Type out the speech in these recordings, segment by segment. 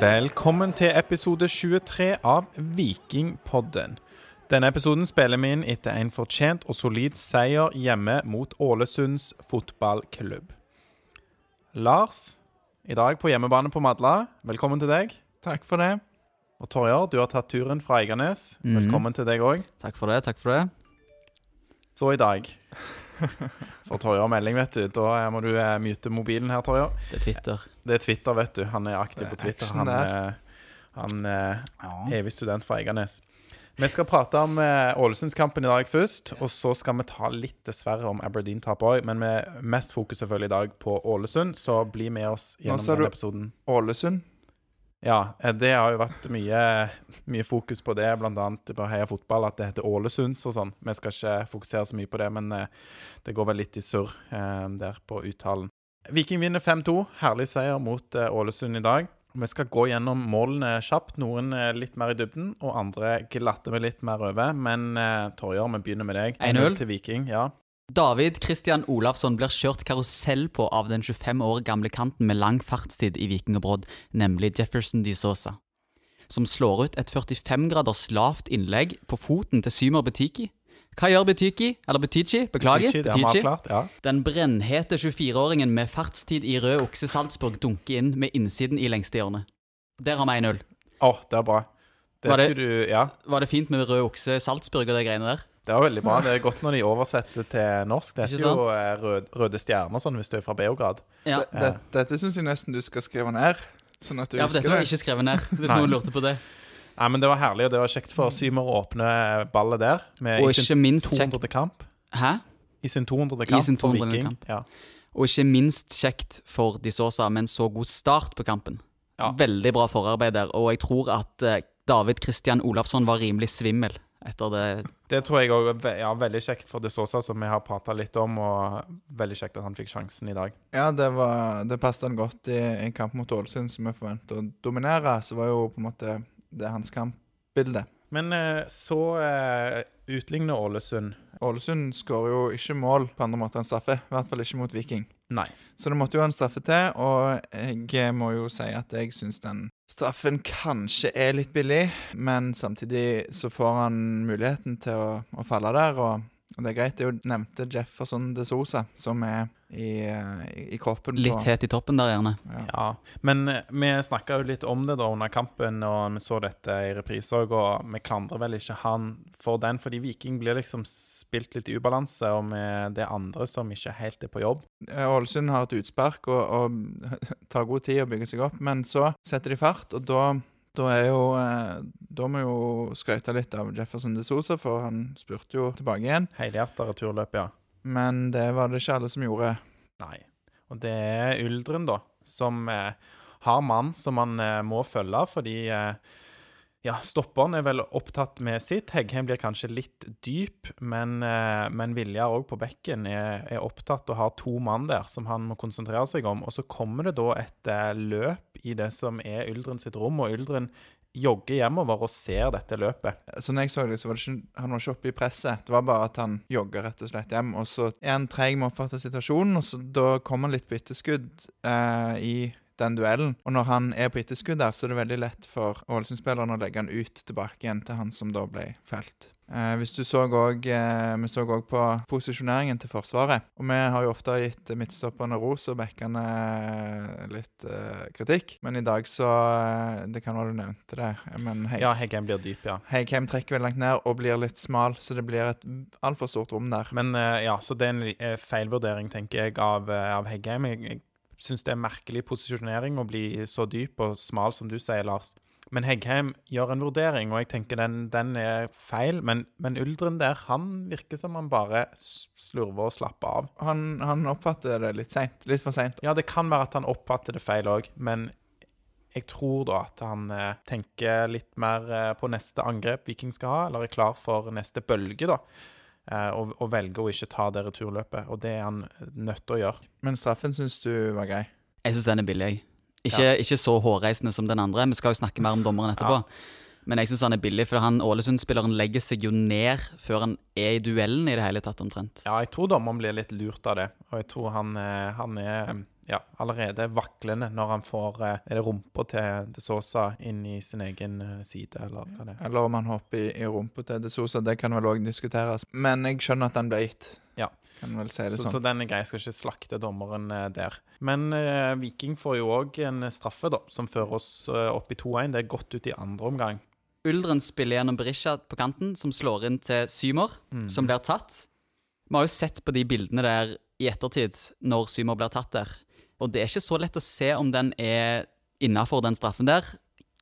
Velkommen til episode 23 av Vikingpodden. Denne episoden spiller vi inn etter en fortjent og solid seier hjemme mot Ålesunds fotballklubb. Lars, i dag på hjemmebane på Madla. Velkommen til deg. Takk for det. Og Torjar, du har tatt turen fra Eiganes. Mhm. Velkommen til deg òg. Takk for det. takk for det. Så i dag får har melding, vet du. Da må du myte mobilen her, Torje. Det er Twitter. Det er Twitter, vet du. Han er aktiv er på Twitter. Han, eh, han er Ja. evig student fra Eiganes. Vi skal prate om eh, Ålesundskampen i dag først, og så skal vi ta litt dessverre om Aberdeen-tap òg, men med mest fokus selvfølgelig i dag på Ålesund, så bli med oss gjennom denne episoden. Nå sa du- Ålesund. Ja, eh, det har jo vært mye, mye fokus på det, annet på Heia Fotball, at det heter Ålesunds og sånn. Vi skal ikke fokusere så mye på det, men eh, det går vel litt i surr eh, der på uttalen. Viking vinner 5-2. Herlig seier mot eh, Ålesund i dag. Vi skal gå gjennom målene kjapt. Noen litt mer i dybden, og andre glatter vi litt mer over. Men eh, Torjar, vi begynner med deg. 1-0. til Viking. ja. David Christian Olafsson blir kjørt karusell på av den 25 år gamle kanten med lang fartstid i Viking og Brodd, nemlig Jefferson de Sosa. Som slår ut et 45 graders lavt innlegg på foten til Symer Butiki. Hva gjør Butiki? Eller Butichi? Beklager. Vi Butichi. Klart, Ja. Den brennhete 24-åringen med fartstid i rød okse Salzburg dunker inn med innsiden i lengste hjørne. Der har vi 1-0. Å, det er bra. Det Var det- du Ja, Var det fint med rød okse Salzburg og de greiene der? Det var veldig bra. Det er godt når de oversetter til norsk. Det heter jo eh, rød, Røde stjerner sånn hvis du er fra Beograd. Ja. Det, det, dette syns jeg nesten du skal skrive ned, sånn at du Ja, for dette var det. ikke skrevet ned, hvis noen lurte på det. Nei, men Det var herlig, og det var kjekt for Symer å åpne ballet der. Med, Og I sin ikke minst kjekt 200. kamp. Hæ? I sin 200. I kamp sin for Viking. kamp. Ja. Og ikke minst kjekt for De Sosa med en så god start på kampen. Ja. Veldig bra forarbeid der, og jeg tror at eh, David Christian Olafsson var rimelig svimmel etter det. Det tror jeg òg er ja, veldig kjekt for De Sosa, som vi har prata litt om. Og veldig kjekt at han fikk sjansen i dag. Ja, det, var, det passet han godt i en kamp mot Ålesund, som vi forventer å dominere. Så var jo på en måte det hans kampbilde. Men eh, så eh, utligner Ålesund. Ålesund skårer jo ikke mål på andre måter enn straffe. I hvert fall ikke mot Viking. Nei. Så det måtte jo en straffe til, og jeg må jo si at jeg syns den straffen kanskje er litt billig, men samtidig så får han muligheten til å, å falle der, og, og det er greit. Det er jo nevnte Jefferson de Sosa som er i, eh, i, kroppen Litt på het i toppen der, gjerne. ja. Ja, men eh, vi snakka jo litt om det da under kampen, og vi så dette i reprise òg, og vi klandrer vel ikke han for den, fordi Viking blir liksom spilt litt i ubalanse, og med det andre som ikke helt er på jobb. Eh, Ålesund har et utspark og, og tar god tid å bygge seg opp, men så setter de fart, og da, da er jo Da må jo skryte litt av Jefferson de Sosa, for han spurte jo tilbake igjen. Helhjerta returløp, ja. Men det var det ikke alle som gjorde. Nei. Og det er Uldren, da, som eh, har mann som han eh, må følge, fordi eh, ja, stopperen er vel opptatt med sitt. Heggheim blir kanskje litt dyp, men, eh, men Viljar òg på bekken er, er opptatt og har to mann der som han må konsentrere seg om. Og så kommer det da et eh, løp i det som er Uldren sitt rom, og Uldren jogger hjemover og ser dette løpet. Så når jeg så det, så var det ikke, han var ikke oppe i presset. Det var bare at han jogga rett og slett hjem. Og så er han treig med å oppfatte situasjonen, og så da kommer han litt på etterskudd eh, i den duellen. Og når han er på etterskudd der, så er det veldig lett for Ålesund-spilleren å legge han ut tilbake igjen til han som da ble felt. Eh, hvis du så òg eh, Vi så òg på posisjoneringen til Forsvaret. Og vi har jo ofte gitt midtstopperne ros og bekkene eh, litt eh, kritikk. Men i dag så eh, Det kan være du nevnte det, men hei. Ja, Heggheim blir dyp, ja. Heggheim trekker veldig langt ned og blir litt smal, så det blir et altfor stort rom der. Men eh, ja, så det er en feilvurdering, tenker jeg, av, av Heggheim. Jeg, jeg syns det er merkelig posisjonering å bli så dyp og smal som du sier, Lars. Men Heggheim gjør en vurdering, og jeg tenker den, den er feil. Men, men Uldren der, han virker som han bare slurver og slapper av. Han, han oppfatter det litt seint. Litt for seint. Ja, det kan være at han oppfatter det feil òg, men jeg tror da at han eh, tenker litt mer eh, på neste angrep Viking skal ha, eller er klar for neste bølge, da. Eh, og, og velger å ikke ta det returløpet. Og det er han nødt til å gjøre. Men straffen syns du var grei. Jeg syns den er billig. jeg. Ikke, ikke så hårreisende som den andre. Vi skal jo snakke mer om dommeren etterpå. Men jeg syns han er billig, for han Ålesund-spilleren legger seg jo ned før han er i duellen i det hele tatt, omtrent. Ja, jeg tror dommeren blir litt lurt av det. Og jeg tror han, eh, han er ja, allerede vaklende når han får eh, Er det rumpa til De Sosa inn i sin egen eh, side, eller hva det er? Eller om han hopper i, i rumpa til De Sosa, det kan vel òg diskuteres. Men jeg skjønner at den ble gitt. Ja. Kan vel si det Så, sånn. så den er grei. Skal ikke slakte dommeren eh, der. Men eh, Viking får jo òg en straffe, da, som fører oss eh, opp i 2-1. Det er godt ut i andre omgang. Uldren spiller gjennom Berisha på kanten, som slår inn til Symer, som blir tatt. Vi har jo sett på de bildene der i ettertid, når Symer blir tatt der. Og det er ikke så lett å se om den er innafor den straffen der.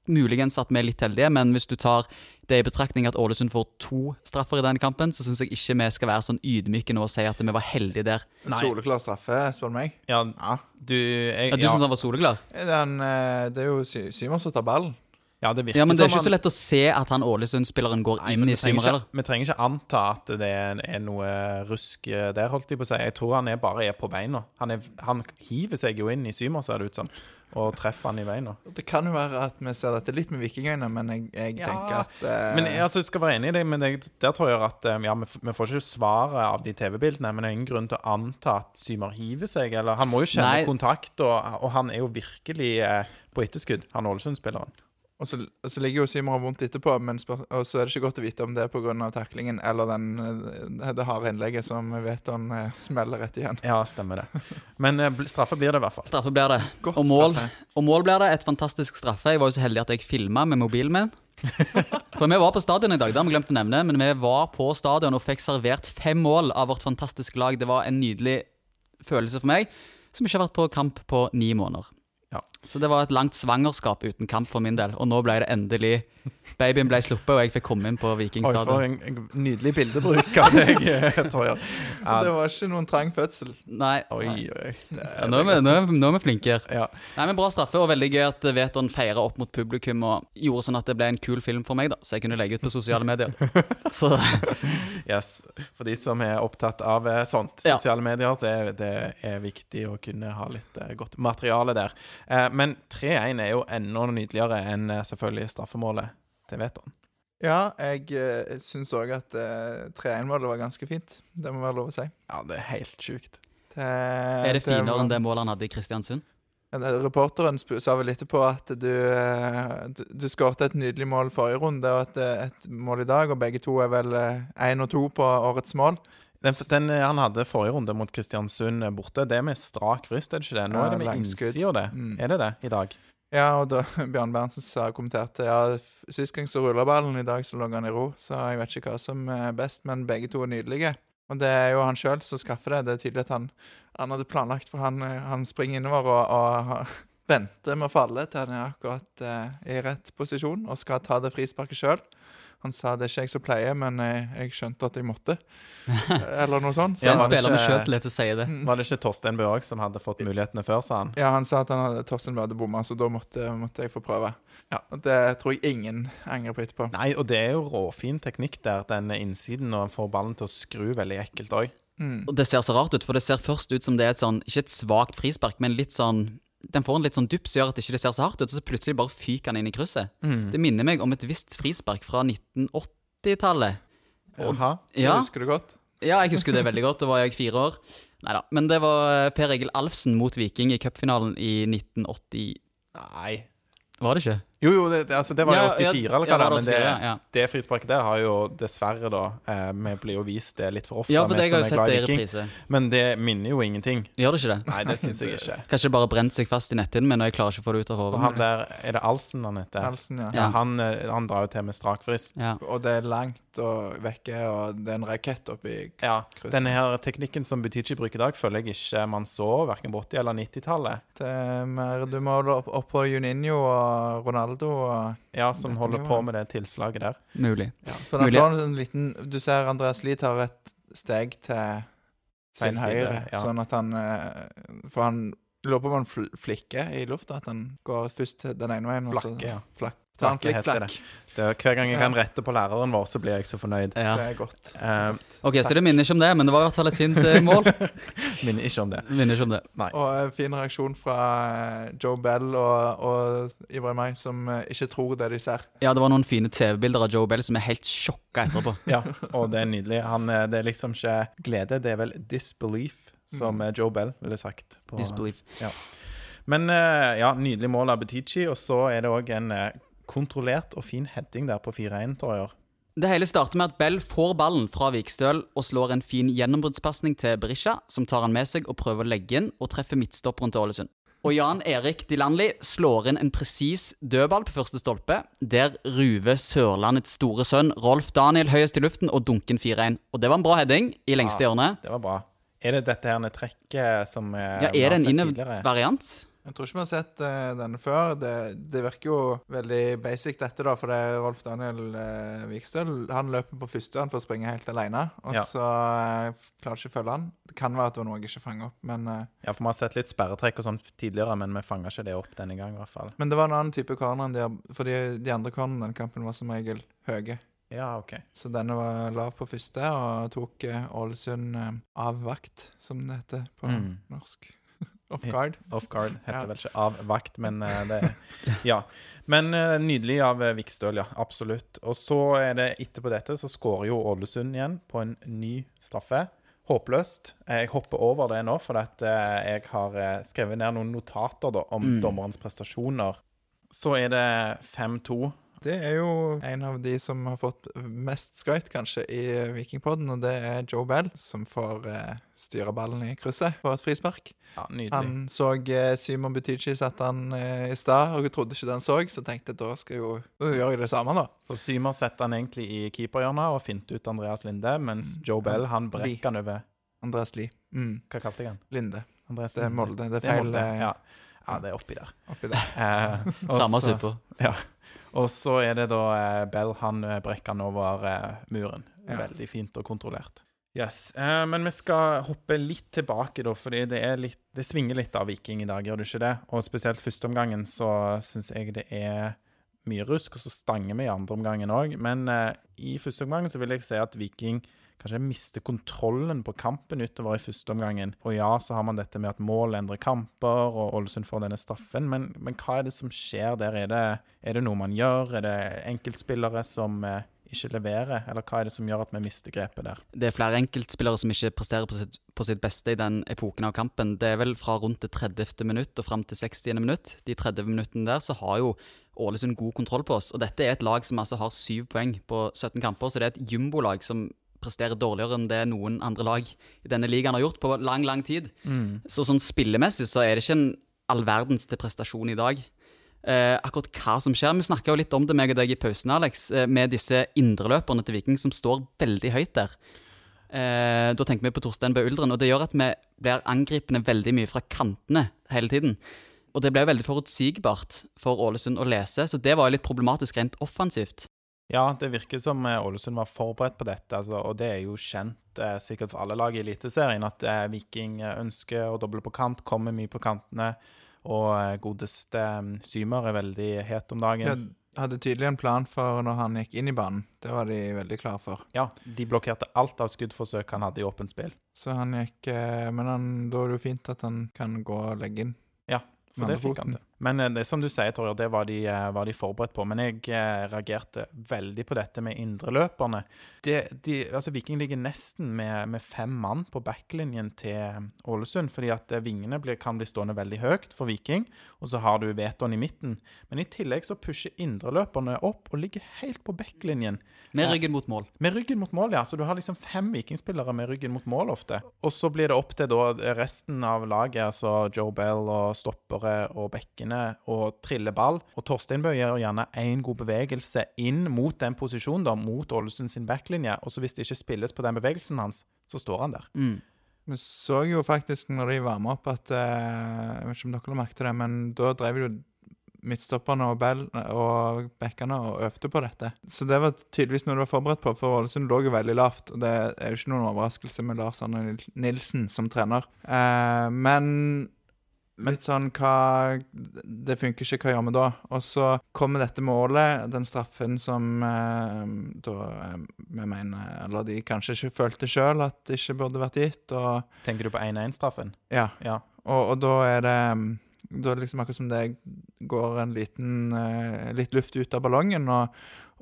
Muligens at vi er litt heldige, men hvis du tar det i betraktning at Ålesund får to straffer i denne kampen, så syns jeg ikke vi skal være sånn ydmyke nå og si at vi var heldige der. Nei. Soleklar straffe, spør du meg. Ja, Ja. du jeg, Ja, du ja, syns han var soleklar? Den, eh, det er jo Sy Symer som tar ballen. ja, det virker Ja, men det er ikke så lett å se at han Ålesund-spilleren går Nei, inn i Symer heller. vi trenger ikke anta at det er, noe rusk eh, der, holdt jeg på å si. Jeg tror han er bare er på beina. Han, er, han hiver seg jo inn i Symer, ser det ut som, og treffer han i beina. Det kan jo være at vi ser dette litt med vikingøyne, men jeg, jeg Ja, tenker at eh, Men jeg altså, jeg skal være enig i det, men jeg, der tror jeg at eh, Ja, vi, vi får ikke svaret av de TV-bildene, men det er ingen grunn til å anta at Symer hiver seg, eller Han må jo kjenne Nei. kontakt, og, og han er jo virkelig eh, på etterskudd, han Ålesund-spilleren. Og så, og så ligger jo Symer og vondt etterpå, men spør, og så er det ikke godt å vite om det er pga. taklingen eller den, eh, det harde innlegget som Veton eh, smeller rett igjen. Ja, stemmer det. Men eh, straffe blir det i hvert fall. Straffe blir det. Godt Og mål, straffe. og mål blir det. Et fantastisk straffe. Jeg var jo så heldig at jeg filma med mobilen min. For vi var på stadion i dag, det har vi glemt å nevne, men vi var på stadion og fikk servert fem mål av vårt fantastiske lag. Det var en nydelig følelse for meg, som ikke har vært på kamp på ni måneder. Ja. Så det var et langt svangerskap uten kamp for min del, og nå ble det endelig Babyen ble sluppet, og jeg fikk komme inn på Viking Oi, for en, en nydelig bildebruk av deg, eh, Ja, Det var ikke noen trang fødsel. Nei, oi, oi. Det, ja, nå, er vi, nå, er, vi- nå er vi flinke ja. Nei, men Bra straffe, og veldig gøy at Veton feira opp mot publikum og gjorde sånn at det ble en kul film for meg, da, så jeg kunne legge ut på sosiale medier. Så Yes. For de som er opptatt av eh, sånt, Ja. sosiale medier, det, det er viktig å kunne ha litt eh, godt materiale der. Eh, men 3-1 er jo enda nydeligere enn eh, selvfølgelig straffemålet til Veton. Ja, jeg uh, syns òg at uh, 3-1-målet var ganske fint. Det må være lov å si. Ja, det er helt sjukt. Det, er det finere enn det målet han hadde i Kristiansund? Reporteren sa vel etterpå at du, eh, du, du skåret et nydelig mål forrige runde og et, eh, et mål i dag, og begge to er vel én og to på årets mål. Den, den eh, han hadde forrige runde mot Kristiansund eh, borte, det er med strak frist, er det ikke det? Nå er det med innskudd. innsida, det. Mm. Er det det i dag? Ja, og da Bjørn Berntsen kommenterte Ja, sist gang så rulla ballen, i dag så lå han i ro. Så jeg vet ikke hva som er best, men begge to er nydelige. Og det er jo han sjøl som skaffer det. Det er tydelig at han, han hadde planlagt, for han, eh, han springer innover og, og venter med å falle til han er akkurat eh, i rett posisjon og skal ta det frisparket sjøl. Han sa det er ikke jeg som pleier, men jeg, jeg skjønte at jeg måtte. Eller noe sånt. Så er en spiller med sjøltillit som sier det. Var det ikke Torstein Bø òg som hadde fått mulighetene før, sa han? Ja, han sa at han hadde Torstein Bø hadde bomma, så da måtte, måtte jeg få prøve. Ja. Det tror jeg ingen angrer på etterpå. Nei, og det er jo råfin teknikk der, den innsiden, og en får ballen til å skru veldig ekkelt òg. Mm. Og det ser så rart ut, for det ser først ut som det er et sånn, ikke et svakt frispark, men litt sånn Den får en litt sånn dupp som gjør at det ikke ser så hardt ut, og så plutselig bare fyker han inn i krysset. Det minner meg om et visst frispark fra 1980-tallet. Jaha. Det Ja, husker du godt? ja, jeg husker det veldig godt. Da var jeg fire år. Neida, Men det var eh, Per Egil Alfsen mot Viking i cupfinalen i 1980 Nei. Var det ikke? Jo, jo, det, altså, det var jo Ja, 84, ja, eller hva ja, det er. var Men det, 84, ja. det frisparket der har jo dessverre, da eh, Vi blir jo vist det litt for ofte. Ja, for vi jeg har jo er sett glad det i i Viking. reprise. Men det minner jo ingenting. Gjør det ikke det? Nei, det syns jeg ikke. Kanskje det bare brent seg fast i netthinnen min, og jeg klarer ikke å få det ut av Og hodet. der, er det Alsen han heter? Halsen, ja. Ja, Ja. han, eh, han drar jo til med strak frist. Ja. Og det er langt og vekke, og det er en rakett oppi Ja, krysset. Denne her teknikken som Butichi bruker i dag, føler jeg ikke man så verken på 80- eller 90-tallet. Det er mer, du må opp, opp på Juninho og Ronaldo og Ja, som holder nivået. på med det tilslaget der. Mulig. For Mulig. en liten Du ser Andreas Lie tar et steg til sin høyre, ja. sånn at han eh, For han lurer på om han fl flikker i lufta. At han går først den ene veien, og så Flakke, ja. Flakk. Heter. Det er, hver gang jeg kan rette på læreren vår, så blir jeg så fornøyd. Ja. Det er godt. Uh, Ok, så det minner ikke om det, men det var i hvert fall et hint eh, mål. minner ikke om det. minner ikke om det. Og en fin reaksjon fra eh, Joe Bell og, og meg, som eh, ikke tror det de ser. Ja, det var noen fine TV-bilder av Joe Bell som er helt sjokka etterpå. Ja, og det er nydelig. Han, eh, det er liksom ikke glede, det er vel disbelief som mm. Joe Bell ville sagt. På, Disbelief. Men eh, ja, nydelig mål av Butichi, og så er det òg en eh, kontrollert og fin heading der på 4-1, Torjer. Det hele starter med at Bell får ballen fra Vikstøl og slår en fin gjennombruddspasning til Berisha, som tar han med seg og prøver å legge inn og treffer midtstopperen til Ålesund. Og Jan Erik Dilanli slår inn en presis dødball på første stolpe, der ruver Sørlandets store sønn Rolf Daniel høyest i luften og dunker inn 4-1. Og det var en bra heading i lengste Ja. Det var bra. Er det dette her trekket som eh, Ja, vi er det en innøvd variant? Jeg tror ikke vi har sett uh, denne før. Det, det virker jo veldig basic, dette, da. For det er Rolf Daniel uh, Vikstøl. Han løper på første han får springe helt alene. Og Ja. så uh, klarer ikke å følge han. Det kan være at det var noe jeg ikke fanger opp, men uh, Ja, for vi har sett litt sperretrekk og sånn tidligere, men vi fanga ikke det opp denne gang, i hvert fall. Men det var en annen type corner enn de, for de, de andre cornerne i den kampen var som regel høye. Ja, OK. Så denne var lav på første, og tok eh, Ålesund eh, av vakt, som det heter på Mm. norsk. Off guard. Off guard heter Ja. vel ikke av vakt, men eh, det Ja. Men eh, nydelig av eh, Vikstøl, ja. Absolutt. Og så er det etterpå dette, så skårer jo Ålesund igjen på en ny straffe. Håpløst. Jeg hopper over det nå, for at jeg har skrevet ned noen notater da, om Mm. dommerens prestasjoner. Så er det 5-2. Det er jo en av de som har fått mest skryt, kanskje, i Vikingpodden, og det er Joe Bell, som får eh, styre ballen i krysset for et frispark. Ja, nydelig. Han så eh, Simon Butichi sette han eh, i stad, og jeg trodde ikke det han så, så tenkte jeg da skal jo Da gjør jeg det samme, da. Så Symer setter han egentlig i keeperhjørnet og finter ut Andreas Linde, mens Mm. Joe Bell han brekker han over Andreas Lie. Mm. Hva kalte jeg han? Linde. Andreas Det er. Molde. Det er Det er feil Molde, eh, ja. Ja, det er oppi der. oppi der. Eh, også, Samme suppa. Ja. Og så er det da eh, Bell, han eh, brekker han over eh, muren. Ja. Veldig fint og kontrollert. Yes, eh, Men vi skal hoppe litt tilbake, da, fordi det, er litt, det svinger litt av Viking i dag, gjør det ikke det? Og spesielt førsteomgangen så syns jeg det er mye rusk, og så stanger vi i andre omgangen òg. Men eh, i første omgang så vil jeg si at Viking kanskje mister kontrollen på kampen utover i første omgangen. Og ja, så har man dette med at mål endrer kamper, og Ålesund får denne straffen. Men, men hva er det som skjer der? Er det, er det noe man gjør? Er det enkeltspillere som eh, ikke leverer? Eller hva er det som gjør at vi mister grepet der? Det er flere enkeltspillere som ikke presterer på sitt, på sitt beste i den epoken av kampen. Det er vel fra rundt det 30. minutt og fram til 60. minutt. De 30 minuttene der så har jo Ålesund god kontroll på oss. Og dette er et lag som altså har syv poeng på 17 kamper, så det er et jumbolag som presterer dårligere enn det noen andre lag i denne ligaen har gjort på lang, lang tid. Så sånn spillemessig så er det ikke en all verdens til prestasjon i dag. Eh, akkurat hva som skjer Vi snakka litt om det meg og deg i pausen, Alex, eh, med disse indreløperne til Viking som står veldig høyt der. Eh, da tenker vi på Torstein Bø Uldren, og det gjør at vi blir angripende veldig mye fra kantene hele tiden. Og det ble veldig forutsigbart for Ålesund å lese, så det var litt problematisk rent offensivt. Ja, det virker som eh, Ålesund var forberedt på dette, altså, og det er jo kjent eh, sikkert for alle lag i Eliteserien at eh, Viking eh, ønsker å doble på kant, kommer mye på kantene, og eh, godeste eh, Symer er veldig het om dagen. Ja, hadde tydelig en plan for når han gikk inn i banen. Det var de veldig klare for. Ja, de blokkerte alt av skuddforsøk han hadde i åpent spill. Så han gikk eh, Men han, da er det jo fint at han kan gå og legge inn. Ja, for det fikk han til. Men eh, det som du sier, Torje, det var de, eh, var de forberedt på. Men jeg eh, reagerte veldig på dette med indreløperne. De, de, altså Viking ligger nesten med, med fem mann på backlinjen til Ålesund, fordi at vingene blir, kan bli stående veldig høyt for Viking, og så har du Veton i midten. Men i tillegg så pusher indreløperne opp og ligger helt på backlinjen. Med ryggen mot mål. Med ryggen mot mål, ja. Så du har liksom fem vikingspillere med ryggen mot mål ofte. Og så blir det opp til da resten av laget, altså Joe Bell og stoppere og bekkene, å trille ball. Og Torstein Bø gjør gjerne én god bevegelse inn mot den posisjonen, da, mot Ålesund sin backlinje. Og så hvis det ikke spilles på den bevegelsen hans, så står han der. Mm. Vi så jo faktisk når de varma opp, at eh, Jeg vet ikke om dere la merke til det, men da drev jo midtstopperne og Bell og backene og øvde på dette. Så det var tydeligvis noe du var forberedt på, for Ålesund lå jo veldig lavt. Og det er jo ikke noen overraskelse med Lars Arne Nil- Nilsen som trener. Eh, men litt sånn hva Det funker ikke, hva gjør vi da? Og så kommer dette målet, den straffen som eh, da eh, vi mener Eller de kanskje ikke følte sjøl at det ikke burde vært gitt. og Tenker du på 1-1-straffen? ja, Ja. og, og da er det Da er det liksom akkurat som det går en liten eh, litt luft ut av ballongen, og,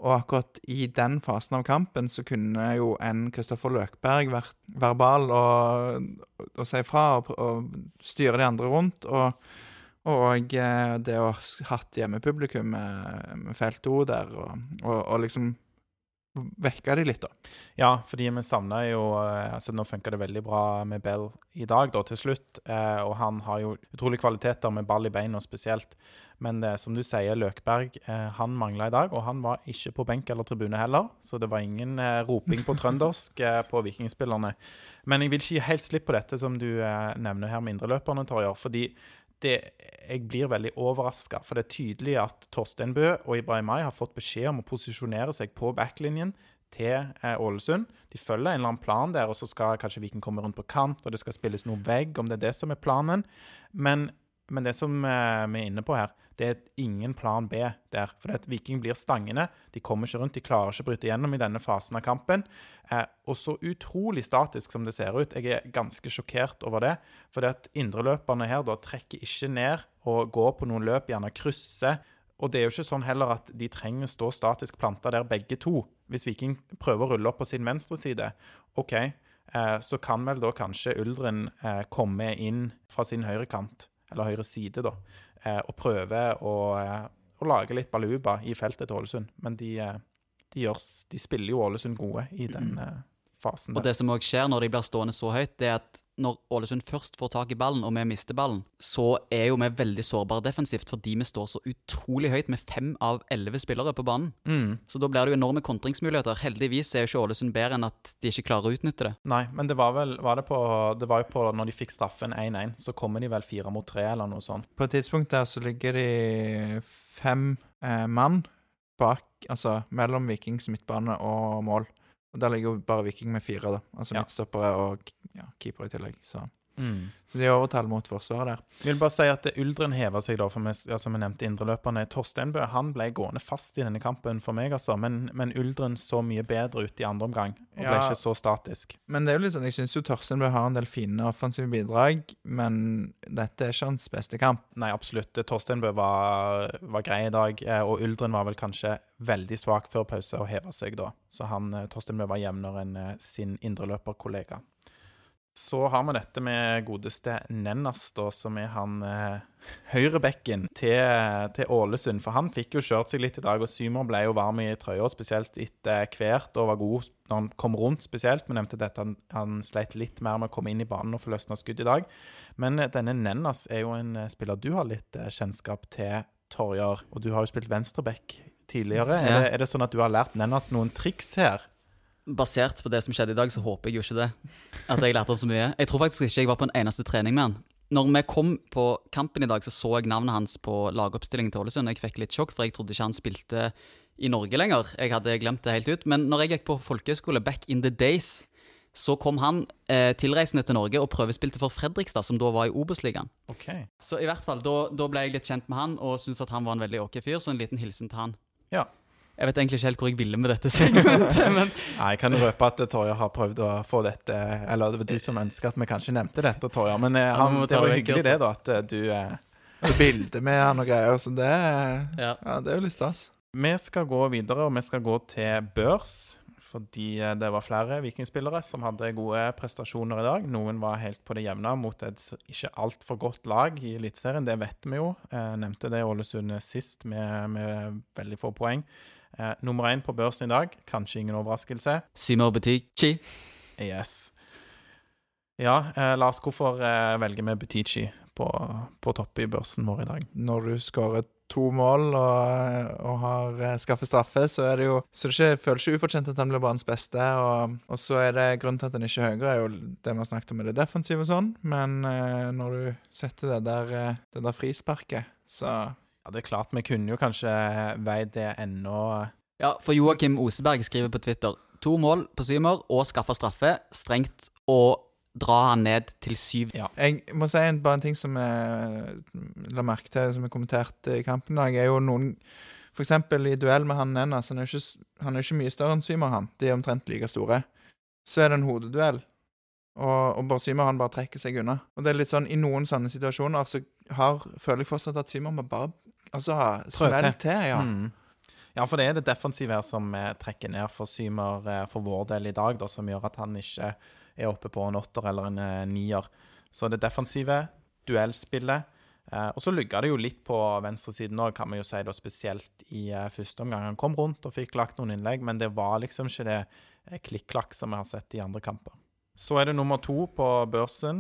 Og akkurat i den fasen av kampen så kunne jo en Kristoffer Løkberg vært verbal og, og si fra og, og styre de andre rundt. Og, og eh, det å ha hatt hjemmepublikum med, med felt O der, og, og liksom vekke de litt, da. Ja, fordi vi savna jo eh, altså Nå funka det veldig bra med Bell i dag, da, til slutt. Eh, og han har jo utrolige kvaliteter med ball i beina spesielt. Men eh, som du sier, Løkberg eh, han mangla i dag, og han var ikke på benk eller tribune heller. Så det var ingen eh, roping på trøndersk eh, på vikingspillerne. Men jeg vil ikke gi helt slipp på dette som du nevner her med indreløperne, Torjer. fordi det, jeg blir veldig overraska. For det er tydelig at Torstein Bø og Ibrahimai har fått beskjed om å posisjonere seg på backlinjen til eh, Ålesund. De følger en eller annen plan der, og så skal kanskje Viking komme rundt på kant, og det skal spilles noe vegg, om det er det som er planen. Men, men det som eh, vi er inne på her, det er ingen plan B der. For at Viking blir stangende. De kommer ikke rundt, de klarer ikke å bryte gjennom i denne fasen av kampen. Eh, og så utrolig statisk som det ser ut. Jeg er ganske sjokkert over det. For det at indreløperne her da trekker ikke ned og går på noen løp, gjerne krysser. Og det er jo ikke sånn heller at de trenger å stå statisk planta der begge to. Hvis Viking prøver å rulle opp på sin venstre side, OK, eh, så kan vel da kanskje Uldren eh, komme inn fra sin høyre kant, eller høyre side, da og prøver å, eh, å, lage litt baluba i feltet til Ålesund. Men de, eh, de, gjør, de spiller jo Ålesund gode i den mm. Fasen. Der. Og det som òg skjer når de blir stående så høyt, det er at når Ålesund først får tak i ballen, og vi mister ballen, så er jo vi veldig sårbare defensivt fordi vi står så utrolig høyt med fem av elleve spillere på banen. Mm. Så da blir det jo enorme kontringsmuligheter. Heldigvis er jo ikke Ålesund bedre enn at de ikke klarer å utnytte det. Nei, men det var vel var det, på, det var jo på når de fikk straffen 1-1, så kommer de vel fire mot tre, eller noe sånt. På et tidspunkt der så ligger de fem eh, mann bak, altså mellom Vikings midtbane og mål. Og Der ligger jo bare Viking med fire, da. Altså ja. midtstoppere og ja, keeper i tillegg. Så. Mm. så de har overtall mot forsvaret der. Jeg vil bare si at Uldren hever seg, da, for meg, ja, som jeg nevnte, indreløperne. Torsteinbø han ble gående fast i denne kampen for meg, altså. Men, men Uldren så mye bedre ut i andre omgang og ble ikke så statisk. Men det er jo litt sånn, jeg syns jo Torsteinbø har en del fine offensive bidrag, men dette er ikke hans beste kamp. Nei, absolutt. Torsteinbø var, var grei i dag, eh, og Uldren var vel kanskje veldig svak før pause og heva seg da. Så han, eh, Torsteinbø var jevnere enn eh, sin indreløperkollega. Så har vi dette med godeste Nennas, da, som er han eh, høyrebekken til, til, Ålesund. For han fikk jo kjørt seg litt i dag, og Symer ble jo varm i trøya, spesielt etter hvert, og var god når han kom rundt spesielt. Vi nevnte dette, han, han sleit litt mer med å komme inn i banen og få løsna skudd i dag. Men eh, denne Nennas er jo en eh, spiller du har litt eh, kjennskap til, Torjar. Og du har jo spilt venstreback tidligere. Ja. Er, det, er det sånn at du har lært Nennas noen triks her? Basert på det som skjedde i dag, så håper jeg jo ikke det. At jeg lærte så mye. Jeg tror faktisk ikke jeg var på en eneste trening med han. Når vi kom på kampen i dag, så så jeg navnet hans på lagoppstillingen til Ålesund. Jeg fikk litt sjokk, for jeg trodde ikke han spilte i Norge lenger. Jeg hadde glemt det helt ut. Men når jeg gikk på folkehøyskole back in the days, så kom han eh, tilreisende til Norge og prøvespilte for Fredrikstad, som da var i Obos-ligaen. Okay. Så i hvert fall, da, da ble jeg litt kjent med han og syntes at han var en veldig ok fyr, så en liten hilsen til han. Ja. Jeg vet egentlig ikke helt hvor jeg ville med dette segmentet. men... Nei, Jeg kan røpe at Torje har prøvd å få dette Eller det var du som ønsket at vi kanskje nevnte dette, Torje. Men eh, han, det var hyggelig det, da, at eh, du eh... Bilde med han og greier. Så det, ja. ja. det er jo litt stas. Vi skal gå videre, og vi skal gå til børs. Fordi eh, det var flere vikingspillere som hadde gode prestasjoner i dag. Noen var helt på det jevne mot et ikke altfor godt lag i Eliteserien. Det vet vi jo. Jeg nevnte det Ålesund sist med, med veldig få poeng. Eh, nummer én på børsen i dag, kanskje ingen overraskelse. Symer Butichi. Yes. Ja, eh, Lars, hvorfor eh, velger vi Butichi på, på topp i børsen vår i dag? Når du skårer to mål og, og har eh, skaffet straffe, så er det jo Så det ikke, føles ikke ufortjent at han blir banens beste. Og, og, så er det grunnen til at han ikke er høyere, er jo det vi har snakket om i det defensive og sånn, men eh, når du setter det der, eh, det der frisparket, så ja, Det er klart, vi kunne jo kanskje veid det ennå Ja, for Joakim Oseberg skriver på Twitter to mål på Symer og skaffa straffe. Strengt å dra han ned til syv. Ja. Jeg må si en, bare en ting som jeg la merke til, som jeg kommenterte i kampen i dag, er jo noen For eksempel i duell med han Nennas, han er jo ikke, han er ikke mye større enn Symer, han. De er omtrent like store. Så er det en hodeduell. Og, og Symer han bare trekker seg unna. Og det er litt sånn, I noen sånne situasjoner så har, føler jeg fortsatt at Symer må bare Altså, smell til, ja. Mm. Ja, for det er det defensive her som eh, trekker ned for Symer eh, for vår del i dag, da, som gjør at han ikke er oppe på en åtter eller en eh, nier. Så det defensive, duellspillet. Eh, og så lugga det jo litt på venstresiden òg, kan vi jo si, da, spesielt i eh, første omgang. Han kom rundt og fikk lagt noen innlegg, men det var liksom ikke det eh, klikk-klakk som vi har sett i andre kamper. Så er det nummer to på børsen,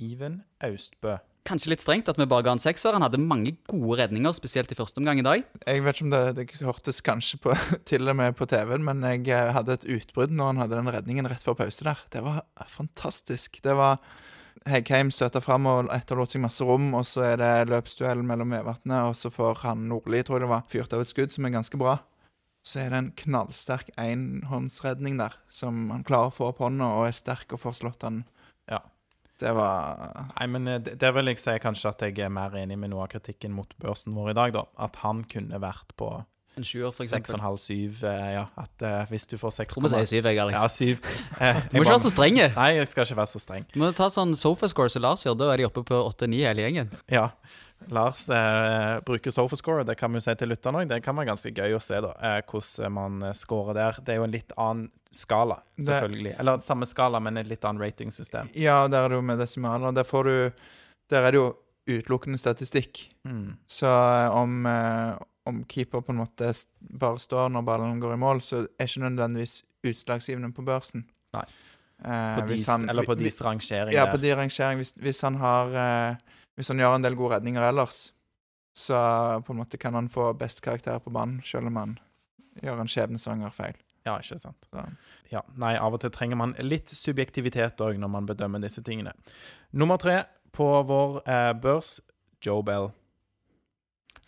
Iven Austbø. Kanskje litt strengt at vi bare ga en sekser. Han hadde mange gode redninger, spesielt i første omgang i dag. Jeg vet ikke om det, det hørtes kanskje på, til og med på TV-en, men jeg eh, hadde et utbrudd når han hadde den redningen rett før pause der. Det var fantastisk. Det var Heggheim støter fram og etterlot seg masse rom, og så er det løpsduell mellom Vevatnet, og så får han Nordli, tror jeg det var, fyrt av et skudd som er ganske bra. Så er det en knallsterk enhåndsredning der, som han klarer å få opp hånda og er sterk og får slått han. Ja. Det var Nei, men eh, det- Der vil jeg si kanskje at jeg er mer enig med noe av kritikken mot børsen vår i dag, da. At han kunne vært på En sjuer, for eksempel. 6,5-7. Ja, at uh, hvis du får 6, Tror vi sier syv, jeg, Alex. Ja, 7. Eh, Du må ikke være så streng. Nei, jeg skal ikke være så streng. Du må ta sånn sofascore som Lars gjør. Da er de oppe på 8-9 hele gjengen. Ja. Lars eh, bruker Sofascore, det kan vi si til lytterne òg. Det kan være ganske gøy å se da, eh, hvordan man eh, scorer der. Det er jo en litt annen skala, Det- selvfølgelig. Eller samme skala, men et litt annet ratingsystem. Ja, der er det jo med desimaler. Der får du Der er det jo utelukkende statistikk. Mm. Så eh, om, eh, om keeper på en måte bare står når ballen går i mål, så er ikke nødvendigvis utslagsgivende på børsen. Nei. Eh, På dis, han- eller på de rangering Ja, på de rangering. Hvis, hvis han har eh, Hvis han gjør en del gode redninger ellers, så på en måte kan han få best karakter på banen, selv om han gjør en skjebnesvanger feil. Ja, ikke sant. Så. Ja, nei, av og til trenger man litt subjektivitet òg når man bedømmer disse tingene. Nummer tre på vår eh, børs, Joe Bell.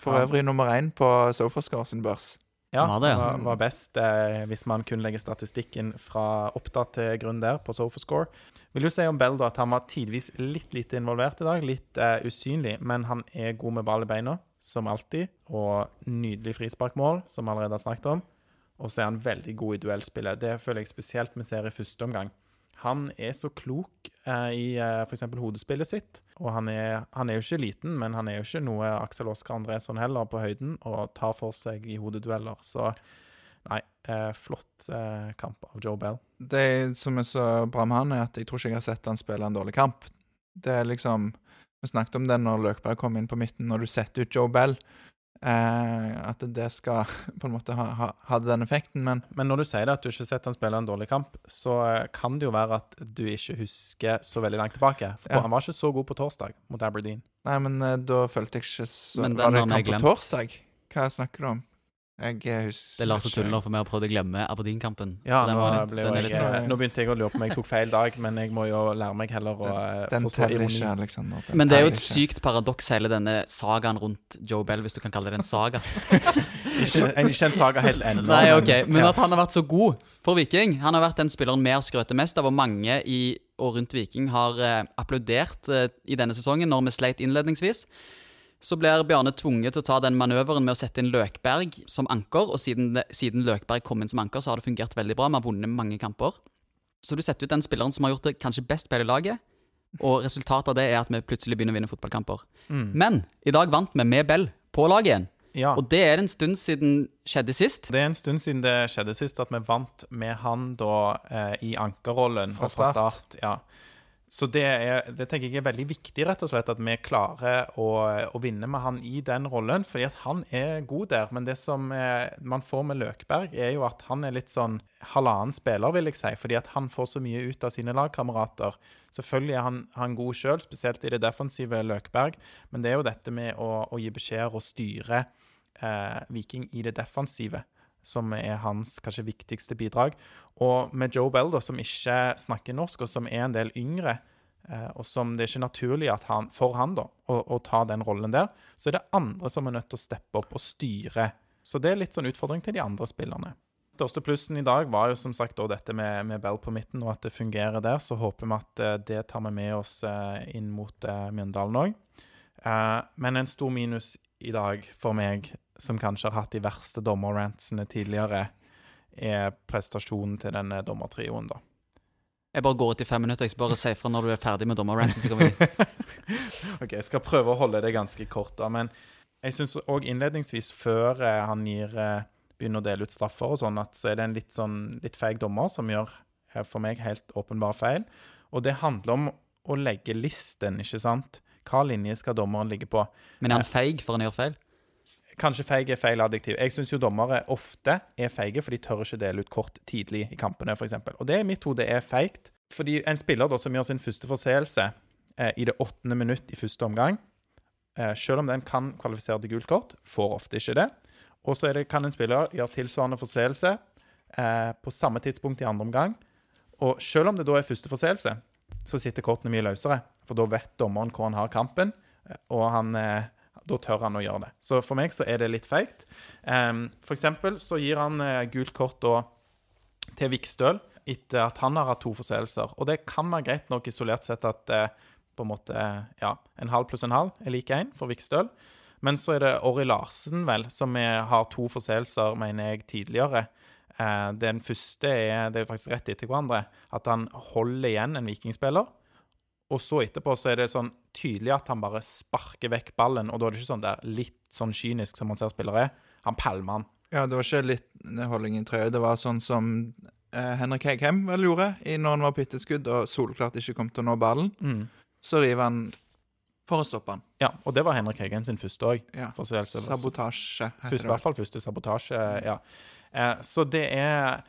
For øvrig nummer én på Sofascore sin børs. Ja, Var det, ja? var, var best eh, hvis man kunne legge statistikken fra opptatt til grunn der på Sofascore. Vil jo si om Bell da at han var tidvis litt lite involvert i dag, litt eh, usynlig, men han er god med ball i beina, som alltid, og nydelig frisparkmål, som vi allerede har snakket om. Og så er han veldig god i duellspillet. Det føler jeg spesielt vi ser i første omgang. Han er så klok eh, i eh, f.eks. hodespillet sitt. Og han er, han er jo ikke liten, men han er jo ikke noe Aksel Oskar Andresson heller på høyden, og tar for seg i hodedueller. Så nei, eh, flott eh, kamp av Joe Bell. Det som er så bra med han, er at jeg tror ikke jeg har sett han spille en dårlig kamp. Det er liksom Vi snakket om det når Løkberg kom inn på midten. Når du setter ut Joe Bell, at det skal på en måte ha, ha, ha den effekten. Men Men når du sier det at du ikke har sett han spille en dårlig kamp, så eh, kan det jo være at du ikke husker så veldig langt tilbake. For Ja. han var ikke så god på torsdag mot Aberdeen. Nei, men eh, da følte jeg ikke så Men den Var det kamp på glemt. torsdag? Hva snakker du om? Jeg eh, husker Det er Lars og. Tuller, for meg har prøvd å glemme Aberdeen-kampen. Ja, nå, litt- ble den jo jeg, litt- litt- nå begynte jeg å lure på om jeg tok feil dag, men jeg må jo lære meg heller å eh, Den forstå teller ironi. Men det er jo et sykt paradoks, hele denne sagaen rundt Joe Bell, hvis du kan kalle det en saga. Ikke, en- ikke en saga helt ennå. Nei, ok, Men ja. at han har vært så god for Viking. Han har vært den spilleren vi har skrøtet mest av, og mange i og rundt Viking har eh, applaudert eh, i denne sesongen, når vi sleit innledningsvis. Så blir Bjarne tvunget til å ta den manøveren med å sette inn Løkberg som anker, og siden, siden Løkberg kom inn som anker, så har det fungert veldig bra. Vi har vunnet mange kamper. Så du setter ut den spilleren som har gjort det kanskje best på hele laget, og resultatet av det er at vi plutselig begynner å vinne fotballkamper. Mm. Men i dag vant vi med Bell på laget igjen. Ja. Og det er en stund siden skjedde sist. Det er en stund siden det skjedde sist at vi vant med han da eh, i ankerrollen Fra fra start. start. Ja. Så det, er, det tenker jeg er veldig viktig, rett og slett, at vi klarer å, å vinne med han i den rollen. Fordi at han er god der. Men det som er, man får med Løkberg, er jo at han er litt sånn halvannen spiller, vil jeg si. Fordi at han får så mye ut av sine lagkamerater. Selvfølgelig er han, han god sjøl, spesielt i det defensive Løkberg. Men det er jo dette med å, å gi beskjeder og styre eh, Viking i det defensive som er hans kanskje viktigste bidrag. Og med Joe Bell, da, som ikke snakker norsk, og som er en del yngre, eh, og som det er ikke naturlig at han, for han da, å, å ta den rollen der, så er det andre som er nødt til å steppe opp og styre. Så det er litt sånn utfordring til de andre spillerne. Største plussen i dag var jo som sagt da dette med, med Bell på midten, og at det fungerer der. Så håper vi at eh, det tar vi med oss eh, inn mot Mjøndalen òg. Men en stor minus i dag for meg, som kanskje har hatt de verste dommerrantsene tidligere, er prestasjonen til denne dommertrioen, da. Jeg bare går ut i fem minutter. Jeg skal bare si fra når du er ferdig med dommerranten. OK, jeg skal prøve å holde det ganske kort, da. Men jeg syns òg innledningsvis, før eh, han gir eh, begynner å dele ut straffer og sånn, at så er det en litt sånn litt feig dommer som gjør eh, for meg helt åpenbare feil. Og det handler om å legge listen, ikke sant? Hva linje skal dommeren ligge på? Men er han feig for han gjør feil? Kanskje feig er feil adjektiv. Jeg syns jo dommere ofte er feige, for de tør ikke dele ut kort tidlig i kampene, f.eks. Og det i mitt hode er feigt. Fordi en spiller da som gjør sin første forseelse eh, i det åttende minutt i første omgang, eh, selv om den kan kvalifisere til gult kort, får ofte ikke det. Og så kan en spiller gjøre tilsvarende forseelse eh, på samme tidspunkt i andre omgang. Og selv om det da er første forseelse, så sitter kortene mye løsere. For da vet dommeren hvor han har kampen, eh, og han, eh, da tør han å gjøre det. Så for meg så er det litt feigt. Um, for eksempel så gir han uh, gult kort da til Vikstøl etter at han har hatt to forseelser. Og det kan være greit nok isolert sett at uh, på en måte ja, en halv pluss en halv er lik én for Vikstøl. Men så er det Orri Larsen, vel, som er, har to forseelser, mener jeg, tidligere. Uh, den første er det er faktisk rett etter hverandre. At han holder igjen en vikingspiller. Og så etterpå så er det sånn tydelig at han bare sparker vekk ballen. Og da er det ikke sånn der litt sånn kynisk som man ser spillere er. Han pælmer han. Ja, det var ikke litt holdning i trøya. Det var sånn som eh, Henrik Heghem vel gjorde i når han var på etterskudd og solklart ikke kom til å nå ballen. Mm. Så river han for å stoppe han. Ja, og det var Henrik Hegheim sin første òg. Ja. Sabotasje, Først, I hvert fall første sabotasje, ja. Eh, så det er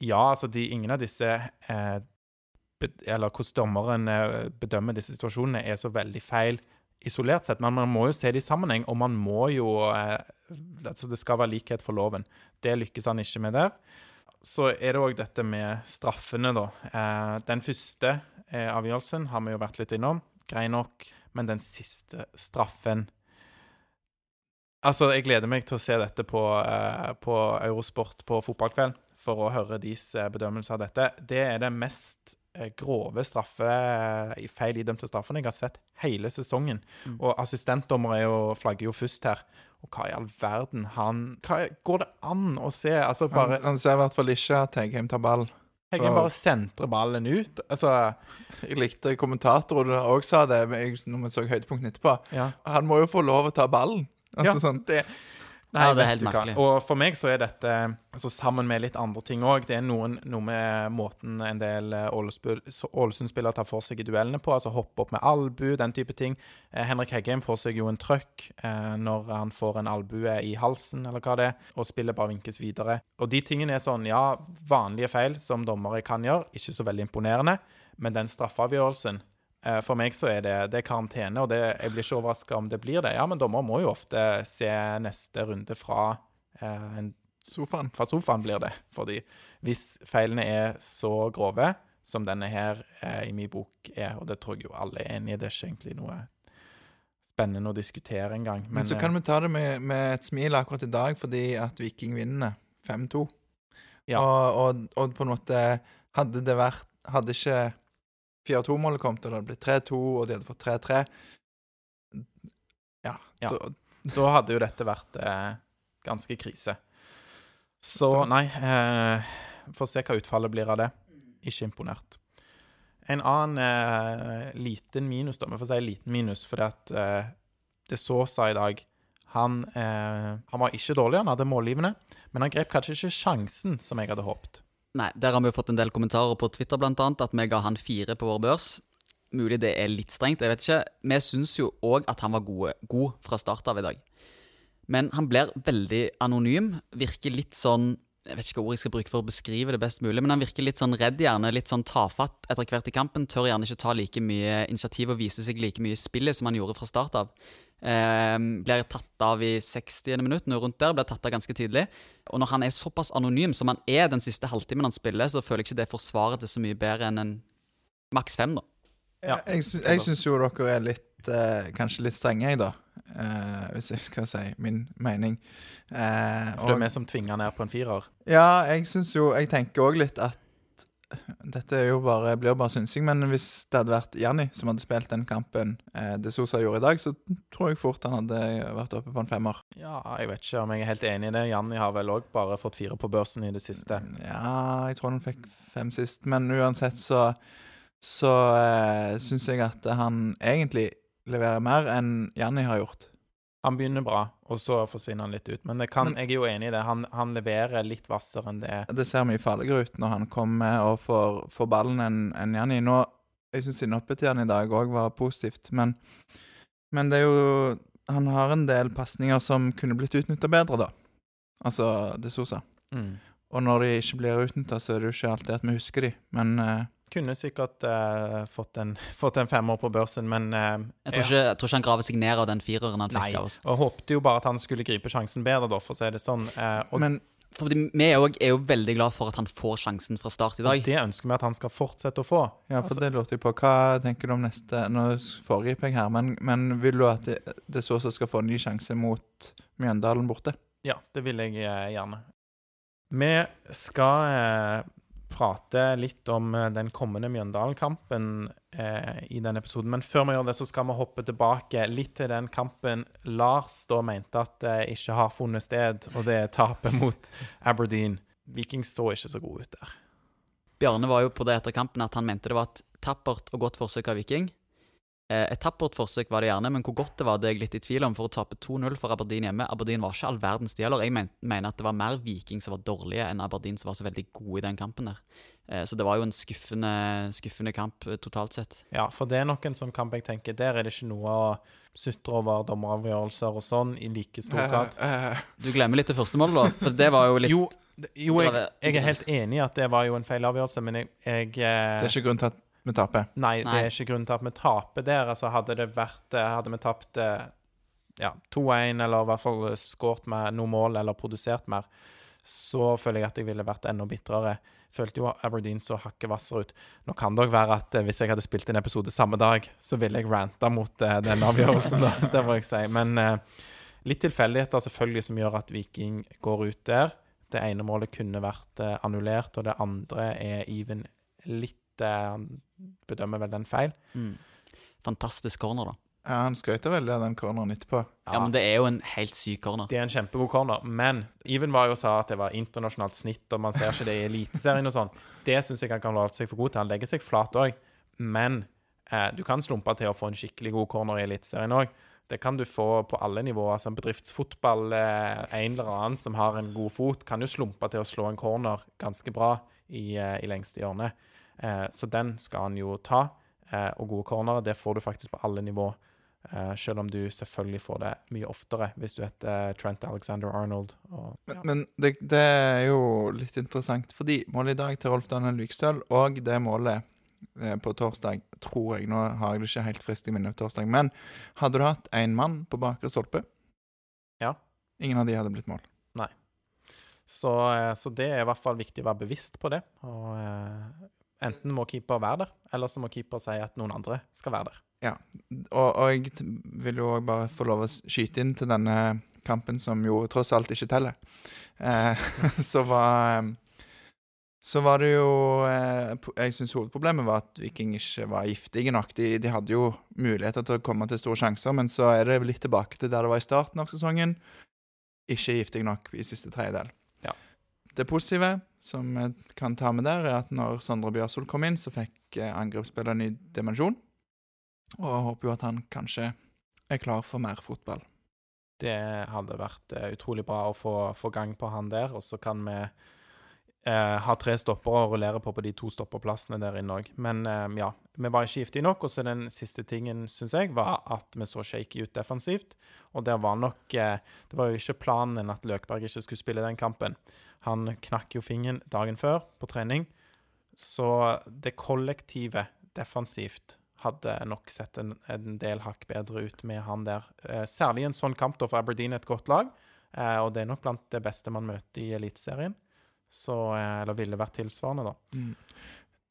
Ja, altså, de, ingen av disse eh, Eller hvordan dommeren eh, bedømmer disse situasjonene, er så veldig feil isolert sett. Men man må jo se det i sammenheng, og man må jo eh, altså Det skal være likhet for loven. Det lykkes han ikke med der. Så er det òg dette med straffene, da. Eh, den første avgjørelsen har vi jo vært litt innom. Grei nok. Men den siste straffen Altså, jeg gleder meg til å se dette på, på Eurosport på fotballkveld, for å høre deres bedømmelse av dette. Det er det mest grove straffe, i feil idømte straffene jeg har sett hele sesongen. Mm. Og assistentdommer er jo, flagger jo først her. Og hva i all verden han hva, Går det an å se? Altså, bare Han, han ser i hvert fall ikke at Hegheim tar ball. Hegheim bare sentrer ballen ut. Altså Jeg likte kommentatoren òg sa det jeg, når vi så høydepunktene etterpå. Ja. Han må jo få lov å ta ballen. Altså Ja. sånn, det, Nei, Ja, det er helt merkelig. Og for meg så er dette altså sammen med litt andre ting òg. Det er noen, noe med måten en del eh, Ålesund-spillere tar for seg i duellene på. Altså hoppe opp med albu, den type ting. Eh, Henrik Heggheim får seg jo en trøkk eh, når han får en albue i halsen, eller hva det er, og spillet bare vinkes videre. Og de tingene er sånn, ja, vanlige feil som dommere kan gjøre. Ikke så veldig imponerende. Men den straffeavgjørelsen eh, For meg så er det, det er karantene, og det, jeg blir ikke overraska om det blir det. Ja, men dommer må jo ofte se neste runde fra eh, en sofaen. fra sofaen blir det. Fordi hvis feilene er så grove som denne her eh, i min bok er, og det tror jeg jo alle er enig i, det er ikke egentlig noe spennende å diskutere engang. Men, så kan vi ta det med, med et smil akkurat i dag, fordi at Viking vinner 5-2. Ja. Og, og, og på en måte Hadde det vært Hadde ikke 4-2-målet kom, og det hadde blitt 3-2, og de hadde fått 3-3 Ja. Ja. Da, Da hadde jo dette vært eh, ganske krise. Så nei eh, Får se hva utfallet blir av det. Ikke imponert. En annen eh, liten minus, da. Vi får si liten minus, fordi at eh, det så sa i dag han, eh, han var ikke dårlig, han hadde målgivende, men han grep kanskje ikke sjansen som jeg hadde håpet. Nei, der har vi jo fått en del kommentarer på Twitter, blant annet, at vi ga han fire på vår børs. Mulig det er litt strengt, jeg vet ikke. Vi syns jo òg at han var gode, god fra start av i dag. Men han blir veldig anonym. Virker litt sånn Jeg vet ikke hva ord jeg skal bruke for å beskrive det best mulig, men han virker litt sånn redd, gjerne. Litt sånn tafatt etter hvert i kampen. Tør gjerne ikke ta like mye initiativ og vise seg like mye i spillet som han gjorde fra start av. Eh, blir tatt av i 60. minutt, noe rundt der. Blir tatt av ganske tidlig. Og når han er såpass anonym som han er den siste halvtimen han spiller, så føler jeg ikke det forsvarer det så mye bedre enn en maks fem, da. Ja. Jeg, jeg syns jo dere er litt eh, Kanskje litt strenge, jeg, da. Eh, hvis jeg skal si min mening. Eh, For det er vi som tvinger ned på en firer. Ja, jeg syns jo Jeg tenker òg litt at dette er jo bare, blir jo bare synsing, men hvis det hadde vært Janni som hadde spilt den kampen eh, det Sosa gjorde i dag, så tror jeg fort han hadde vært oppe på en femmer. Ja, jeg vet ikke om jeg er helt enig i det. Janni har vel òg bare fått fire på børsen i det siste. Ja, jeg tror han fikk fem sist, men uansett så Så eh, syns jeg at han egentlig leverer mer enn Janni har gjort. Han begynner bra, og så forsvinner han litt ut. Men, det kan, jeg er jo enig i det. Han, han leverer litt hvassere enn det. Det ser mye farligere ut når han kommer og får, får ballen enn en Janni. Nå, jeg syns innhoppet i dag òg var positivt, men, men det er jo Han har en del pasninger som kunne blitt utnytta bedre, da. Altså det Sosa. Mm. Og når de ikke blir utnytta, så er det jo ikke alltid at vi husker de, men eh, Kunne sikkert eh, fått, en, fått en femmer på børsen, men eh, Jeg tror, ikke, jeg tror ikke han graver seg ned av den fireren han fikk av oss. og håpte jo bare at han skulle gripe sjansen bedre, da, for å si det sånn. Eh, og, Men Fordi Vi er jo, er jo veldig glad for at han får sjansen fra start i og dag. det ønsker vi at han skal fortsette å få. ja, for Altså- det lurte jeg på. Hva tenker du om neste Nå foregriper jeg her, men, men vil du at det, det Sosa skal få en ny sjanse mot Mjøndalen borte? Ja, det vil jeg eh, gjerne. Vi skal eh, prate litt om eh, den kommende Mjøndalen-kampen eh, i denne episoden. Men før vi gjør det, så skal vi hoppe tilbake litt til den kampen Lars da mente at eh, ikke har funnet sted, og det er tapet mot Aberdeen. Viking så ikke så gode ut der. Bjarne var jo på det etter kampen at han mente det var et tappert og godt forsøk av Viking. Eh, Et tappert forsøk var det gjerne, men hvor godt det var, det er jeg litt i tvil om. For å tape 2-0 for Aberdeen hjemme Aberdeen var ikke all verdens de heller. Jeg men, mener at det var mer Viking som var dårlige, enn Aberdeen som var så veldig gode i den kampen der. Eh, Så det var jo en skuffende, skuffende kamp eh, totalt sett. Ja, for det er nok en sånn kamp jeg tenker Der er det ikke noe å sutre over dommeravgjørelser og sånn i like stor grad. Eh, eh, Du glemmer litt det første målet, da. For det var jo litt Jo, jo jeg, jeg er helt enig i at det var jo en feil avgjørelse, men jeg, jeg eh, det er ikke grunn til at vi taper. Nei, det er ikke grunnen til at vi taper der. Altså, hadde det vært eh, Hadde vi tapt eh, ja, 2-1, eller i hvert fall skåret med noe mål eller produsert mer, så føler jeg at jeg ville vært enda bitrere. Følte jo Aberdeen så hakket hvassere ut. Nå kan det òg være at eh, hvis jeg hadde spilt en episode samme dag, så ville jeg ranta mot den avgjørelsen, da. Det må jeg si. Men litt tilfeldigheter selvfølgelig som gjør at Viking går ut der. Det ene målet kunne vært annullert, og det andre er even litt Han bedømmer vel den feil. mm, fantastisk corner, da. Ja, Han skrøt veldig av den corneren etterpå. Ja, men det er jo en helt syk corner. Det er en kjempegod corner, men Even var jo sa at det var internasjonalt snitt, og man ser ikke det i Eliteserien og sånn. Det syns jeg han kan love seg for god til. Han legger seg flat òg, men eh, du kan slumpe til å få en skikkelig god corner i Eliteserien òg. Det kan du få på alle nivåer. som bedriftsfotball, eh, en eller annen som har en god fot, kan jo slumpe til å slå en corner ganske bra i, eh, i lengste hjørne. Eh, så den skal han jo ta. Eh, og gode cornere, det får du faktisk på alle nivå. Eh, selv om du selvfølgelig får det mye oftere hvis du heter Trent Alexander Arnold. Og, Men, ja. men det, det er jo litt interessant, fordi målet i dag til Rolf Daniel Vikstøl og det målet eh, på torsdag, tror jeg Nå har jeg det ikke helt friskt i minnet på torsdag, men hadde du hatt én mann på bakre stolpe Ja. Ingen av de hadde blitt mål. Så, eh, så det er i hvert fall viktig å være bevisst på det. Og eh, enten må keeper være der, eller så må keeper si at noen andre skal være der. Og, og jeg vil jo bare få lov å skyte inn til denne kampen, som jo tross alt ikke teller. Eh, så var eh, Så var det jo eh, Jeg syns hovedproblemet var at Viking ikke var giftige nok. De, de hadde jo muligheter til å komme til store sjanser, men så er det litt tilbake til der det var i starten av sesongen. Ikke giftig nok i siste tredjedel. Det positive som jeg kan ta med der, er at når Sondre Bjørsol kom inn, så fikk angrepsspilleren angrepsspillet en ny dimensjon. Og jeg håper jo at han kanskje er klar for mer fotball. Det hadde vært eh, utrolig bra å få, få gang på han der, og så kan vi eh, ha tre stoppere å rullere på på de to stopperplassene der inne òg. Men eh, ja, vi var ikke giftige nok. Og så den siste tingen, syns jeg, var at vi så shaky ut defensivt. Og der var nok eh, Det var jo ikke planen at Løkberg ikke skulle spille den kampen. Han knakk jo fingeren dagen før på trening. Så det kollektive defensivt hadde nok sett en, en del hakk bedre ut med han der. Eh, særlig en sånn kamp, da, for Aberdeen er et godt lag. Eh, og det er nok blant det beste man møter i Eliteserien. Så, eh, eller ville vært tilsvarende, da.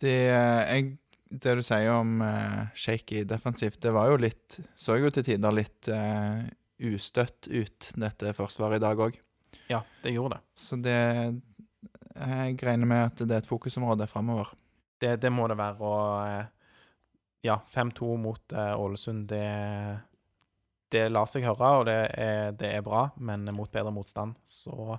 Det, eh, jeg, det du sier om uh, shaky defensivt, det var jo litt Så jo til tider litt uh, ustøtt ut, dette forsvaret i dag òg. Ja, det gjorde det. Så det Jeg regner med at det er et fokusområde framover. det. Det må det være. Og ja, 5-2 mot Ålesund, Ålesund, det det lar seg høre, og det er, det er bra, men mot bedre motstand så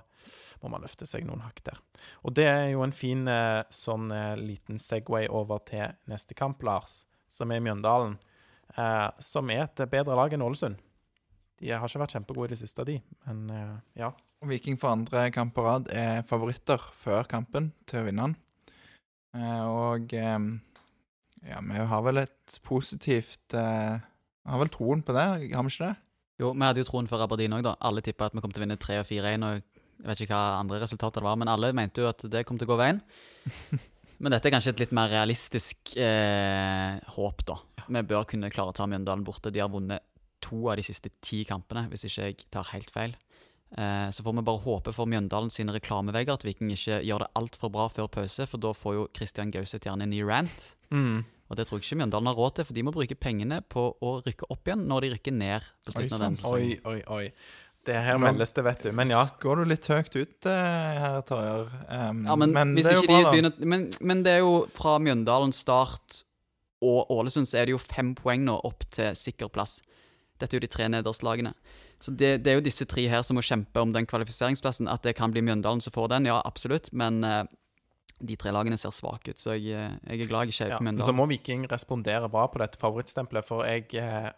må man løfte seg noen hakk der. Og det er jo en fin eh, sånn eh, liten Segway over til neste kamp, Lars, som er Mjøndalen. Eh, som er et bedre lag enn Ålesund. De har ikke vært kjempegode i det siste, de. Men eh, ja. Viking for andre kamp på rad er favoritter før kampen til å vinne den. Eh, og eh, ja, vi har vel et positivt eh, Har vel troen på det, har vi ikke det? Jo, vi hadde jo troen før Aberdeen òg, da. Alle tippa at vi kom til å vinne 3 og 4-1. og Jeg vet ikke hva andre resultater det var, men alle mente jo at det kom til å gå veien. men dette er kanskje et litt mer realistisk eh, håp, da. Vi bør kunne klare å ta Mjøndalen borte. De har vunnet to av de siste ti kampene, hvis ikke jeg tar helt feil. Eh, så får vi bare håpe for Mjøndalen sine reklamevegger at Viking ikke gjør det altfor bra før pause, for da får jo Christian Gauseth gjerne en ny rant. Mm. Og det tror jeg ikke Mjøndalen har råd til, for de må bruke pengene på å rykke opp igjen når de rykker ned på slutten av den sesongen. Oi, oi, oi. Det her meldes det, vet du. Men ja. Går du litt høyt ut eh, her, Tarjei? Um, Ja, men, hvis det er jo ikke bra, da. begynner men, men det er jo fra Mjøndalen start og Ålesund så er det jo fem poeng nå opp til sikker plass. Dette er jo de tre nederstlagene. Så det, det er jo disse tre her som må kjempe om den kvalifiseringsplassen. At det kan bli Mjøndalen som får den, ja, absolutt. Men eh, de tre lagene ser svake ut, så jeg, eh, jeg er glad jeg ikke er ja. på Men så må Viking respondere bra på dette favorittstempelet, for jeg eh,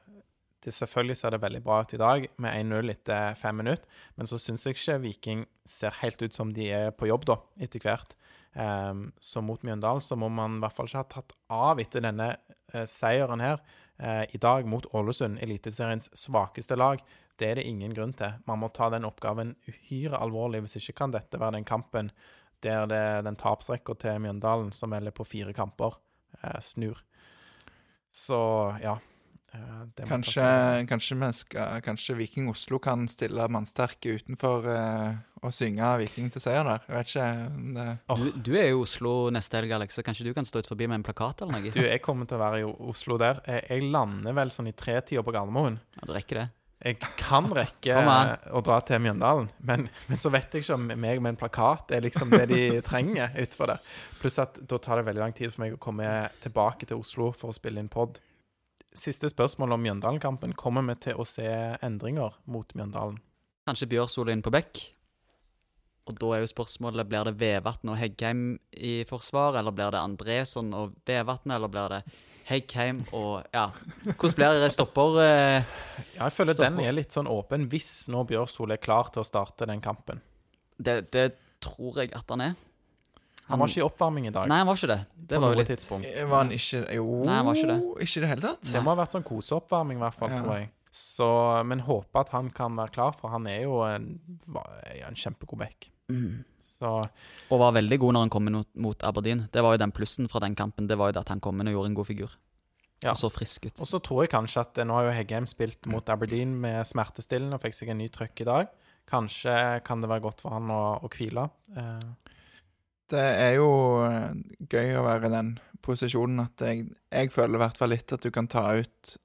det Selvfølgelig ser det veldig bra ut i dag, med 1-0 etter fem minutter, men så syns jeg ikke Viking ser helt ut som de er på jobb, da, etter hvert. Um, så mot Mjøndalen så må man i hvert fall ikke ha tatt av etter denne uh, seieren her uh, i dag mot Ålesund, Eliteseriens svakeste lag. Det er det ingen grunn til. Man må ta den oppgaven uhyre alvorlig. Hvis ikke kan dette være den kampen der det er den tapsrekka til Mjøndalen, som melder på fire kamper, eh, snur. Så ja. eh, det Kanskje, kanskje, vi skal, kanskje Viking Oslo kan stille mannsterke utenfor eh, og synge Viking til seier der. Jeg vet ikke. det- Du, du er jo i Oslo neste helg, Alex, så kanskje du kan stå ut forbi med en plakat eller noe? Du, jeg kommer til å være i Oslo der. Jeg, jeg lander vel sånn i tretida på Gardermoen. Ja, du rekker det. Jeg kan rekke å dra til Mjøndalen, men, men så vet jeg ikke om meg med en plakat er liksom det de trenger utenfor det. Pluss at da tar det veldig lang tid for meg å komme tilbake til Oslo for å spille inn pod. Siste spørsmål om Mjøndalen-kampen. Kommer vi til å se endringer mot Mjøndalen? Kanskje Bjørsol inn på bekk. Og da er jo spørsmålet blir det Vevatn og Heggheim i forsvar, eller blir det Andresson og Vevatn, eller blir det Heggheim og Ja. Hvordan blir det stopper? Eh, Ja, jeg føler stopper. den er litt sånn åpen hvis nå Bjørsol er klar til å starte den kampen. det, det tror jeg at han er. Han var ikke i oppvarming i dag. Nei, han var ikke det. Det på var jo litt tidspunkt. Var han ikke Jo, Nei, han var ikke det. Ikke i det hele tatt? Det må ha vært sånn koseoppvarming, i hvert fall, Ja. tror jeg. Så, men håper at han kan være klar, for han er jo en, en kjempegod back. Mm. Så Og var veldig god når han kom inn mot, mot Aberdeen. Det var jo den plussen fra den kampen. Det var jo det at han kom inn og gjorde en god figur. Ja. Og så frisk ut. Og så tror jeg kanskje at eh, nå har jo Heggheim spilt mot Aberdeen med smertestillende og fikk seg en ny trøkk i dag. Kanskje kan det være godt for han å, å hvile. Eh, Det er jo eh, gøy å være i den posisjonen at jeg, jeg føler i hvert fall litt at du kan ta ut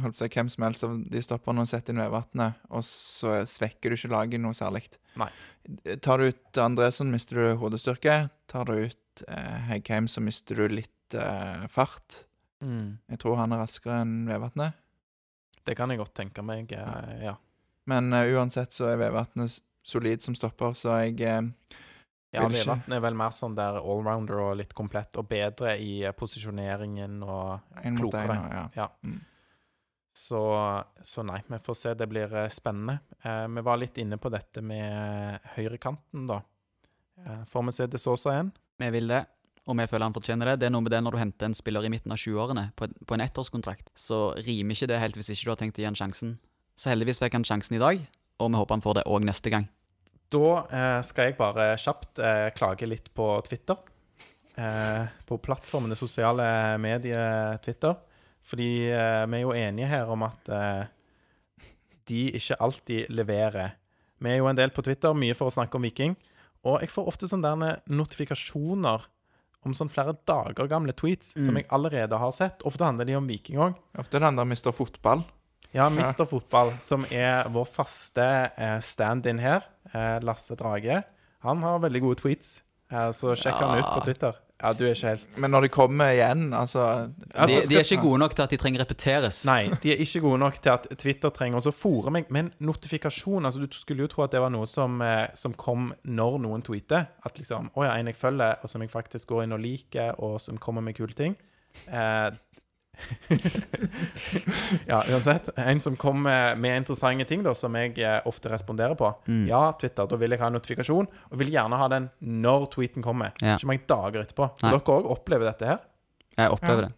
holdt seg, hvem som helst av de stopperne og setter inn vedvannet, og så svekker du ikke laget noe særlig. Tar du ut Andresen, mister du hodestyrke. Tar du ut eh, Heggheim, så mister du litt eh, fart. Jeg tror han er raskere enn Vevatnet. Det kan jeg godt tenke meg, eh, ja. Men uh, uansett så er Vevatnet solid som stopper, så jeg eh, Ja, Vevatn er vel mer sånn der allrounder og litt komplett, og bedre i eh, posisjoneringen og Klokere. en, ja. Ja. Mm. Så, så nei, vi får se. Det blir eh, spennende. Eh, vi var litt inne på dette med høyrekanten, da. Eh, får vi se det så igjen? Vi vil det, og vi føler han fortjener det. Det er noe med det når du henter en spiller i midten av 20-årene på, på en ettårskontrakt. Så rimer ikke det helt hvis ikke du har tenkt å gi han sjansen. Så heldigvis fikk han sjansen i dag, og vi håper han får det òg neste gang. Da eh, skal jeg bare kjapt eh, klage litt på Twitter. Eh, på plattformene sosiale medier Twitter. Fordi eh, vi er jo enige her om at eh, de ikke alltid leverer. Vi er jo en del på Twitter, mye for å snakke om Viking. Og jeg får ofte sånne notifikasjoner om sånn flere dager gamle tweets som Mm. jeg allerede har sett. Ofte handler de om Viking òg. Ofte er det han der mister fotball. Ja, Mr. Fotball, som er vår faste eh, stand-in her, eh, Lasse Drage, han har veldig gode tweets. Eh, så sjekk han ut på Twitter. Ja, du er ikke helt Men når de kommer igjen, altså, Altså, de, de er ikke gode nok til at de trenger repeteres. Nei, de er ikke gode nok til at Twitter trenger også fòre meg med en notifikasjon. Altså, Du skulle jo tro at det var noe som, eh, som kom når noen tweeter. At liksom Å ja, en jeg følger, og som jeg faktisk går inn og liker, og som kommer med kule ting. Eh, Ja, uansett. En som kommer med interessante ting, da, som jeg eh, ofte responderer på. Mm. Ja, Twitter, da vil jeg ha en notifikasjon, og vil gjerne ha den når tweeten kommer. Ja. Ikke mange dager etterpå. Så Nei. dere òg opplever dette her. Jeg opplever Ja. det.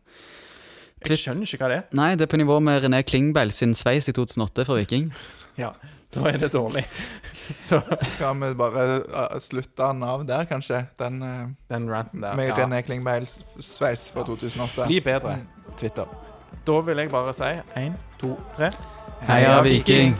Jeg skjønner ikke hva det er. Nei, det er på nivå med René Klingbeil sin sveis i 2008 for Viking. Ja, da er det dårlig. Så Skal vi bare uh, slutte den av der, kanskje? Den uh, den ranten der med ja. René Klingbeils sveis fra 2008. Bli bedre, Twitter. Da vil jeg bare si én, to, tre Heia Viking!